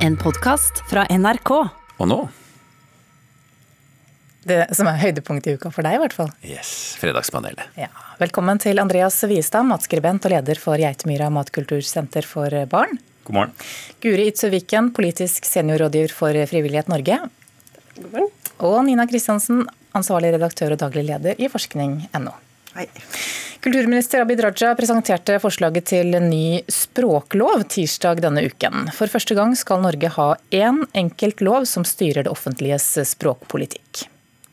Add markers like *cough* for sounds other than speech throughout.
En podkast fra NRK. Og nå Det som er høydepunktet i uka for deg, i hvert fall. yes, Fredagspanelet. Ja. Velkommen til Andreas Viestad, matskribent og leder for Geitemyra matkultursenter for barn. God morgen. Guri Itzøviken, politisk seniorrådgiver for Frivillighet Norge. God morgen. Og Nina Kristiansen, ansvarlig redaktør og daglig leder i forskning.no. Hei. Kulturminister Abid Raja presenterte forslaget til en ny språklov tirsdag denne uken. For første gang skal Norge ha én enkelt lov som styrer det offentliges språkpolitikk.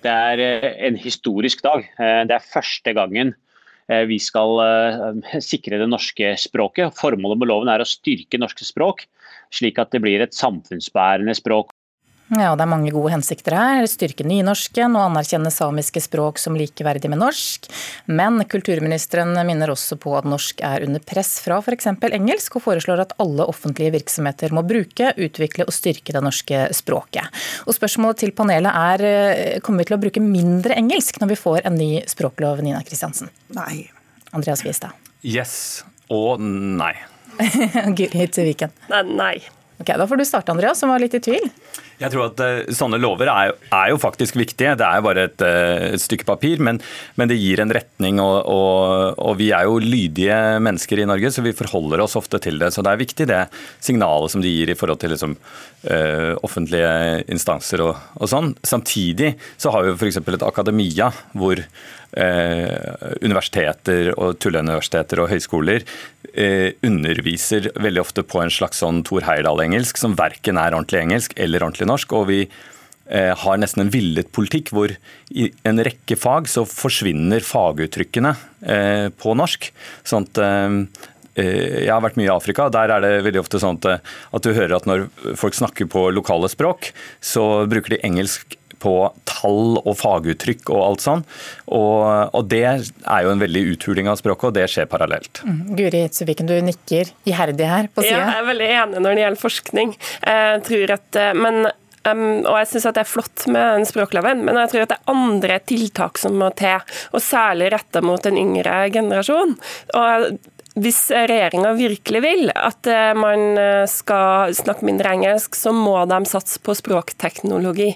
Det er eh, en historisk dag. Eh, Det er første gangen eh, vi skal sikre det norske språket. Formålet med loven er å styrke norske språk, slik at det blir et samfunnsbærende språk. Ja, Det er mange gode hensikter her. Styrke nynorsken og anerkjenne samiske språk som likeverdig med norsk. Men kulturministeren minner også på at norsk er under press fra f.eks. engelsk, og foreslår at alle offentlige virksomheter må bruke, utvikle og styrke det norske språket. Og Spørsmålet til panelet er eh, kommer vi til å bruke mindre engelsk når vi får en ny språklov, Nina Kristiansen? Nei. Andreas Wiestad. Yes og nei. *laughs* Guri til Viken. Nei, nei. Ok, Da får du starte, Andreas, som var litt i tvil. Jeg tror at uh, Sånne lover er, er jo faktisk viktige. Det er jo bare et, uh, et stykke papir, men, men det gir en retning. Og, og, og Vi er jo lydige mennesker i Norge, så vi forholder oss ofte til det. Så Det er viktig det signalet som de gir i forhold til liksom, uh, offentlige instanser og, og sånn. Samtidig så har vi f.eks. et akademia hvor universiteter og tulleuniversiteter og høyskoler underviser veldig ofte på en slags sånn Thor Heyerdahl-engelsk som verken er ordentlig engelsk eller ordentlig norsk. og vi eh, har nesten en villet politikk hvor i en rekke fag så forsvinner faguttrykkene eh, på norsk. Sånn at eh, jeg har vært mye i Afrika. Der er det veldig ofte sånn at du hører at når folk snakker på lokale språk, så bruker de engelsk på tall og faguttrykk og alt sånn. Og, og det er jo en veldig uthuling av språket, og det skjer parallelt. Guri Tsuviken, du nikker iherdig her på Ja, jeg er veldig enig når det gjelder forskning. Jeg tror at, eh, men, um, og jeg syns det er flott med den språkloven, men jeg tror at det er andre tiltak som må til, og særlig retta mot en yngre generasjon. Og hvis regjeringa virkelig vil at eh, man eh, skal snakke mindre engelsk, så må de satse på språkteknologi.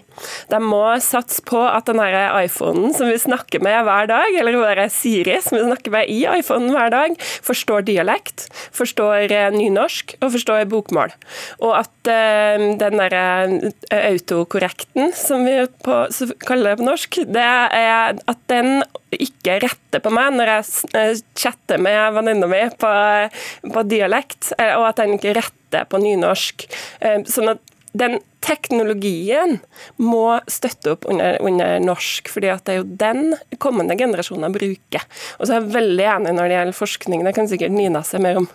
De må satse på at den iPhonen som vi snakker med hver dag, eller hun Siri som vi snakker med i iPhonen hver dag, forstår dialekt, forstår eh, nynorsk og forstår bokmål. Og at den der eh, autokorrekten, som vi på, kaller det på norsk, det er at den ikke retter på meg når jeg eh, chatter med venninna mi på, på dialekt, eh, og at den ikke retter på nynorsk. Eh, Sånn at den teknologien må støtte opp under, under norsk, fordi at det er jo den kommende generasjoner bruker. Og så er jeg veldig enig når det gjelder forskning, det kan sikkert Nina se mer om.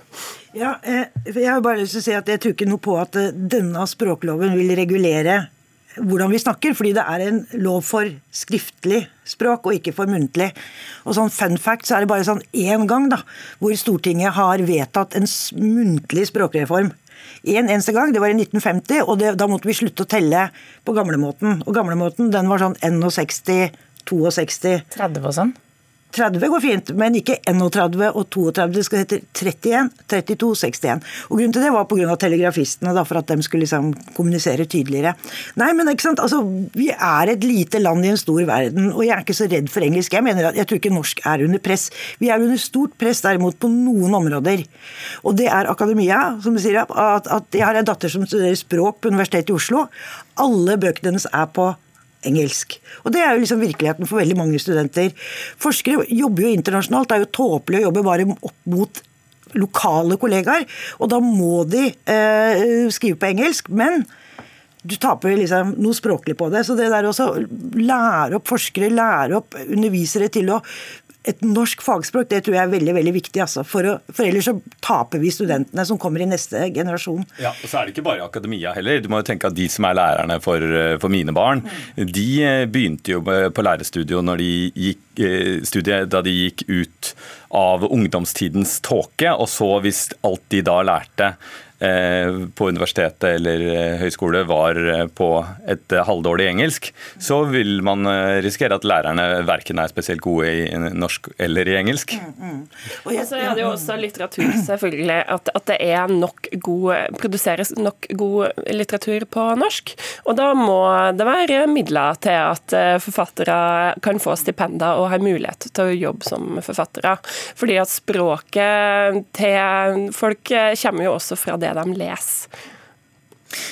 Ja, jeg har bare lyst til å si at jeg tror ikke noe på at denne språkloven vil regulere hvordan vi snakker, fordi det er en lov for skriftlig språk og ikke for muntlig. Og sånn fun fact så er det bare sånn én gang da, hvor Stortinget har vedtatt en muntlig språkreform. En eneste gang, det var i 1950, og det, da måtte vi slutte å telle på gamlemåten. Og gamlemåten den var sånn 61, 62 30 og sånn. 30 går fint, men ikke 31 og 32. Det skal hete 31, 32, 61. Og Grunnen til det var pga. telegrafistene, da, for at de skulle liksom kommunisere tydeligere. Nei, men ikke sant, altså, Vi er et lite land i en stor verden, og jeg er ikke så redd for engelsk. Jeg mener at jeg tror ikke norsk er under press. Vi er under stort press derimot på noen områder. Og det er akademia, som sier. At, at Jeg har en datter som studerer språk på Universitetet i Oslo. Alle bøkene hennes er på engelsk. Og Det er jo liksom virkeligheten for veldig mange studenter. Forskere jobber jo internasjonalt. Det er jo tåpelig å jobbe bare opp mot lokale kollegaer. Og da må de eh, skrive på engelsk. Men du taper liksom noe språklig på det. Så det der også lære opp forskere, lære opp undervisere til å et norsk fagspråk det tror jeg er veldig veldig viktig. Altså, for, å, for ellers så taper vi studentene som kommer i neste generasjon. Ja, og så er det ikke bare akademia heller. Du må jo tenke at De som er lærerne for, for mine barn, de eh, begynte jo på lærerstudio når de gikk, eh, studiet da de gikk ut av ungdomstidens tåke. Og så, hvis alt de da lærte på universitetet eller høyskole var på et halvdårlig engelsk, så vil man risikere at lærerne verken er spesielt gode i norsk eller i engelsk. Mm, mm. Og, så er det jo også litteratur, selvfølgelig. At, at det er nok god, produseres nok god litteratur på norsk. Og da må det være midler til at forfattere kan få stipender og har mulighet til å jobbe som forfattere. Fordi at språket til folk kommer jo også fra det de leser.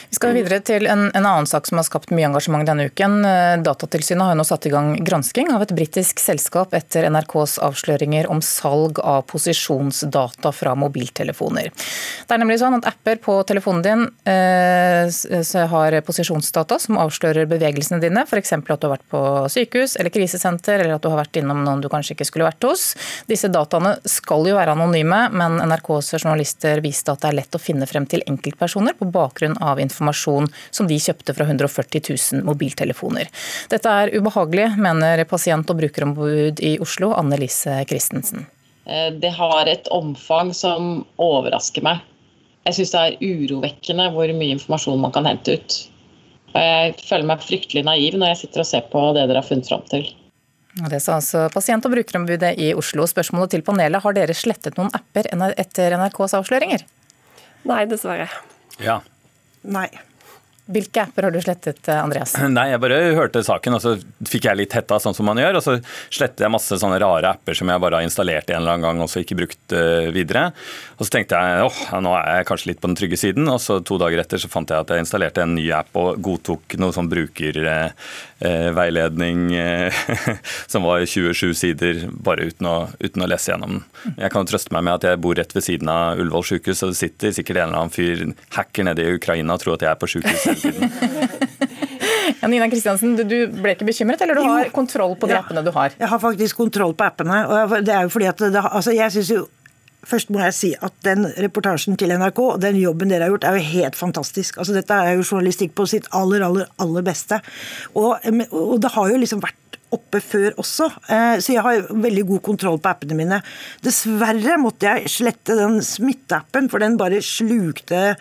Vi skal videre til en, en, annen sak som har skapt mye engasjement denne uken. Eh, Datatilsynet har nå satt i gang gransking av et britisk selskap etter NRKs avsløringer om salg av posisjonsdata fra mobiltelefoner. Det er nemlig sånn at apper på telefonen din eh, har posisjonsdata som avslører bevegelsene dine, f.eks. at du har vært på sykehus eller krisesenter, eller at du har vært innom noen du kanskje ikke skulle vært hos. Disse dataene skal jo være anonyme, men NRKs journalister viste at det er lett å finne frem til enkeltpersoner på bakgrunn av informasjon som de kjøpte fra 140 000 mobiltelefoner. Dette er ubehagelig, mener pasient- og brukerombud i Oslo, Anne Lise Christensen. Eh, det har et omfang som overrasker meg. Jeg syns det er urovekkende hvor mye informasjon man kan hente ut. Og jeg føler meg fryktelig naiv når jeg sitter og ser på det dere har funnet fram til. Det sa altså pasient- og brukerombudet i Oslo. Spørsmålet til panelet, har dere slettet noen apper etter NRKs avsløringer? Nei, dessverre. Ja, Nei. Hvilke apper har du slettet, Andreas? *clears throat* Nei, Jeg bare hørte saken, og så fikk jeg litt hetta, sånn som man gjør. Og så slettet jeg masse sånne rare apper som jeg bare har installert en eller annen gang og så ikke brukt uh, videre. Og så tenkte jeg åh, nå er jeg kanskje litt på den trygge siden. Og så to dager etter så fant jeg at jeg installerte en ny app og godtok noe som brukerveiledning uh, *laughs* som var 27 sider, bare uten å, uten å, lese gjennom den. Jeg kan jo trøste meg med at jeg bor rett ved siden av Ullevål sjukehus, og det sitter sikkert en eller annen fyr, hacker nede i Ukraina og tror at jeg er på sykehus *laughs* Ja, Nina Kristiansen, du ble ikke bekymret, eller du har kontroll på de appene du har? Jeg har faktisk kontroll på appene. og det er jo fordi at det, altså jeg synes jo Først må jeg si at den reportasjen til NRK og den jobben dere har gjort, er jo helt fantastisk. Altså Dette er jo journalistikk på sitt aller, aller, aller beste. Og, og det har jo liksom vært oppe før også, eh, så jeg har veldig god kontroll på appene mine. Dessverre måtte jeg slette den smitteappen, for den bare slukte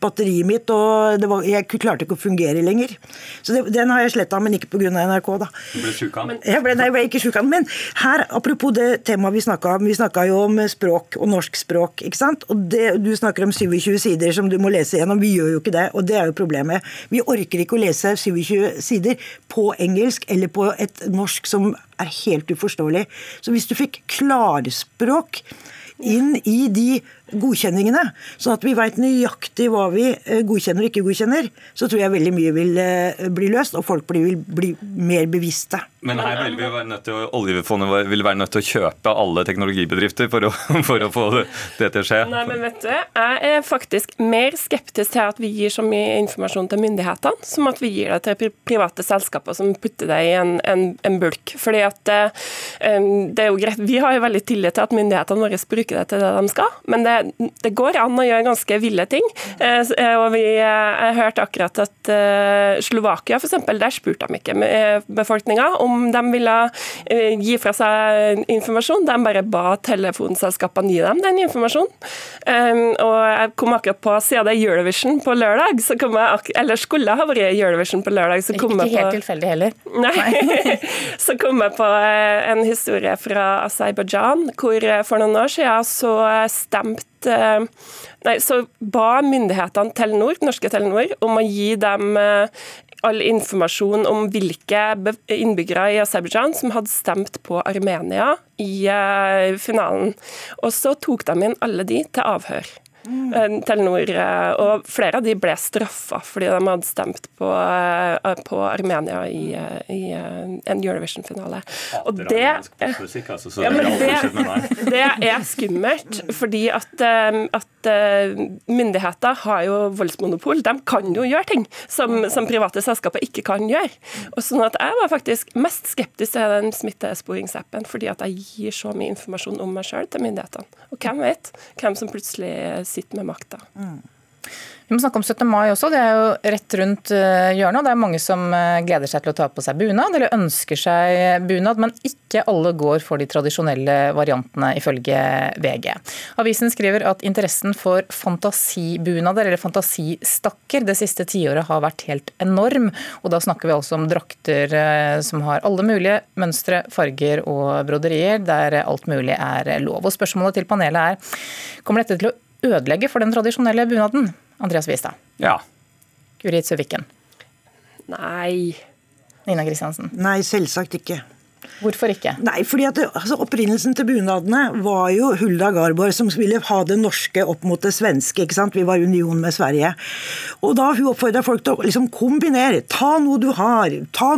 batteriet mitt, og var, jeg klarte ikke å fungere lenger. Så det, Den har jeg sletta, men ikke pga. NRK. da. Du ble sjuk av den? Jeg ble, nei, jeg ble ikke sjuk av den. Men her, apropos det temaet vi snakka om, vi snakka jo om språk og norsk språk. ikke sant? Og det, Du snakker om 27 sider som du må lese gjennom. Vi gjør jo ikke det, og det er jo problemet. Vi orker ikke å lese 27 sider på engelsk eller på et norsk som er helt uforståelig. Så hvis du fikk klarspråk inn i de godkjenningene, sånn at vi veit nøyaktig hva vi eh, godkjenner og ikke godkjenner, så tror jeg veldig mye vil eh, bli løst, og folk vil bli mer bevisste. Men her vil vi være nødt til å, oljefondet vil være nødt til å kjøpe alle teknologibedrifter for å, *laughs* for å få det, det, til å skje? Nei, men vet du, Jeg er faktisk mer skeptisk til at vi gir så mye informasjon til myndighetene, som at vi gir det til private selskaper som putter det i en, en, en bulk. Fordi at um, det er jo greit, Vi har jo veldig tillit til at myndighetene våre bruker det til det de skal, men det det går an å gjøre ganske ville ting. Eh, eh, og vi jeg hørte akkurat at eh, Slovakia f.eks., der spurte de ikke befolkninga om de ville gi fra seg informasjon. De bare ba telefonselskapene gi dem den informasjonen. Og jeg kom akkurat på, siden det er Eurovision på lørdag, så kom jeg, eller skulle ha vært Eurovision på lørdag, så kom ikke jeg på Ikke helt tilfeldig heller. Nei. *laughs* så kom jeg på en historie fra Aserbajdsjan, hvor for noen år siden så stemte Eh, nei, så ba myndighetene Telenor, norske Telenor om å gi dem eh, all informasjon om hvilke innbyggere i Aserbajdsjan som hadde stemt på Armenia i eh, finalen. Og så tok de inn alle de til avhør. Mm. Telenor, eh, og flere av de ble straffa fordi de hadde stemt på, eh, på Armenia i, i en Eurovision-finale. Og det, altså, ja, det, *laughs* det, er skummelt, fordi at, at myndigheter har jo voldsmonopol. De kan jo gjøre ting som, som private selskaper ikke kan gjøre. Og sånn at Jeg var faktisk mest skeptisk til den smittesporingsappen, fordi at jeg gir så mye informasjon om meg sjøl til myndighetene. Og hvem vet hvem som plutselig sitter med makta. Mm. Vi må snakke om 17. mai også. Det er jo rett rundt eh, hjørnet. og Det er mange som eh, gleder seg til å ta på seg bunad, eller ønsker seg bunad. Men ikke alle går for de tradisjonelle variantene, ifølge VG. Avisen skriver at interessen for fantasibunader, eller fantasistakker, det siste tiåret har vært helt enorm. Og da snakker vi altså om drakter eh, som har alle mulige mønstre, farger og broderier, der alt mulig er lov. Og spørsmålet til panelet er, kommer dette til å ødelegge for den tradisjonelle bunaden? Andreas Wistad. Ja. Gurit Søviken. Nei. Nina Kristiansen. Nei, selvsagt ikke. Hvorfor ikke? Nei, fordi at altså, Opprinnelsen til bunadene var jo Hulda Garborg som ville ha det norske opp mot det svenske. ikke sant? Vi var union med Sverige. Og da Hun oppfordra folk til å liksom kombinere. Ta noe du har. Ta,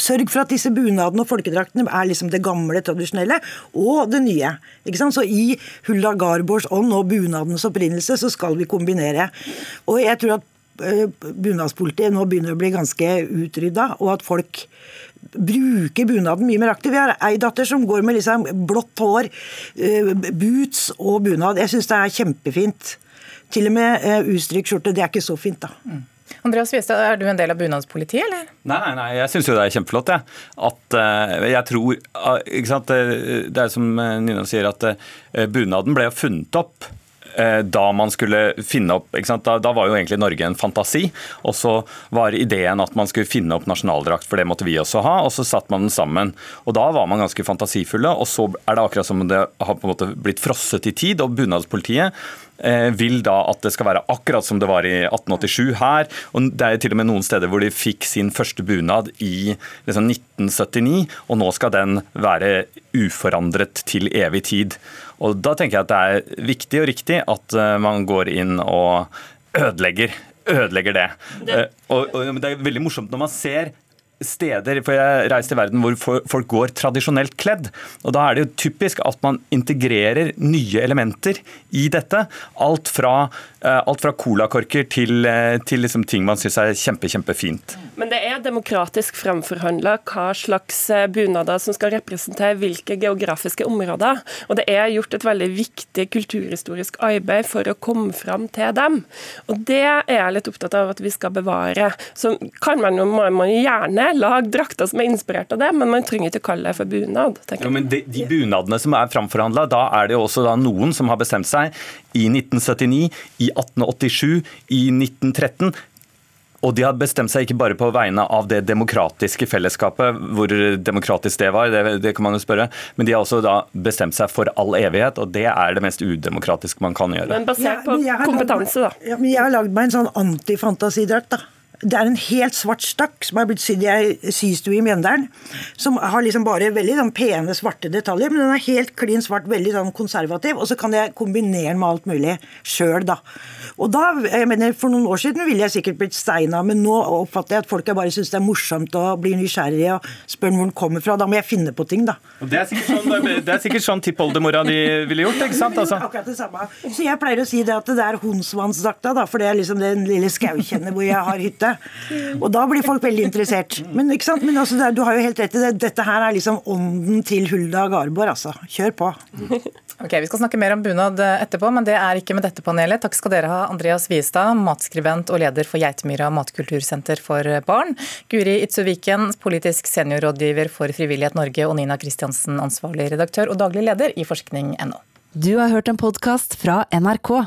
sørg for at disse bunadene og folkedraktene er liksom det gamle, tradisjonelle, og det nye. ikke sant? Så i Hulda Garborgs ånd og bunadens opprinnelse så skal vi kombinere. Og jeg tror at bunadspolitiet nå begynner å bli ganske utrydda, og at folk bruker bunaden mye mer aktivt. Vi har ei datter som går med liksom blått hår, eh, boots og bunad. Jeg syns det er kjempefint. Til og med uh, ustrykt skjorte. Det er ikke så fint, da. Mm. Andreas Viestad, er du en del av bunadspolitiet, eller? Nei, nei, nei jeg syns jo det er kjempeflott, jeg. At uh, jeg tror ikke sant, Det er som Nina sier, at uh, bunaden ble funnet opp Eh, da man skulle finne opp da, da, var jo egentlig Norge en fantasi. Og så var ideen at man skulle finne opp nasjonaldrakt, for det måtte vi også ha. Og så satte man den sammen. Og da var man ganske fantasifulle. Og så er det akkurat som det har på en måte blitt frosset i tid. Og bunadspolitiet eh, vil da at det skal være akkurat som det var i 1887 her. og Det er til og med noen steder hvor de fikk sin første bunad i liksom 1979, og nå skal den være uforandret til evig tid. Og Da tenker jeg at det er viktig og riktig at eh, man går inn og ødelegger, ødelegger det. det. Eh, og, og det er veldig morsomt når man ser steder for jeg reiser til verden hvor folk går tradisjonelt kledd. og Da er det jo typisk at man integrerer nye elementer i dette. Alt fra, eh, alt fra colakorker til, til liksom ting man syns er kjempe, kjempefint. Men det er demokratisk framforhandla hva slags eh, bunader som skal representere hvilke geografiske områder. Og det er gjort et veldig viktig kulturhistorisk arbeid for å komme fram til dem. Og det er jeg litt opptatt av at vi skal bevare. Så kan man jo man, man gjerne lage drakter som er inspirert av det, men man trenger ikke kalle det for bunad. Ja, men de, de, bunadene som er framforhandla, da er det jo også noen som har bestemt seg i 1979, i 1887, i 1913 og de har bestemt seg ikke bare på vegne av det demokratiske fellesskapet, hvor demokratisk det var, det, det, kan man jo spørre, men de har også da bestemt seg for all evighet, og det er det mest udemokratiske man kan gjøre. Men basert på ja, kompetanse, da. Ja, men jeg har lagd meg en sånn antifantasidrakt, da. Det er en helt svart stakk som er blitt sydd i ei systue i Mjøndalen. Som har liksom bare veldig sånn pene, svarte detaljer, men den er helt klin svart, veldig sånn konservativ. Og så kan jeg kombinere den med alt mulig sjøl, da. Og da, jeg mener, For noen år siden ville jeg sikkert blitt steina, men nå oppfatter jeg at folk bare syns det er morsomt og blir nysgjerrige og spør hvor den kommer fra. Da må jeg finne på ting, da. Det er sikkert sånn, det er sikkert sånn tippoldemora di ville gjort, ikke sant? *laughs* Altså. Akkurat det samme. Så jeg pleier å si det at det er Honsvannsdakta, da, for det er liksom den lille skaukjennet hvor jeg har hytte. Og da blir folk veldig interessert. Men, ikke sant? men altså, du har jo helt rett i det. Dette her er liksom ånden til Hulda Garborg, altså. Kjør på. Ok, Vi skal snakke mer om bunad etterpå, men det er ikke med dette panelet. Takk skal dere ha, Andreas Viestad, matskribent og leder for Geitmyra matkultursenter for barn. Guri Itzuviken, politisk seniorrådgiver for Frivillighet Norge, og Nina Kristiansen, ansvarlig redaktør og daglig leder i forskning.no. Du har hørt en podkast fra NRK.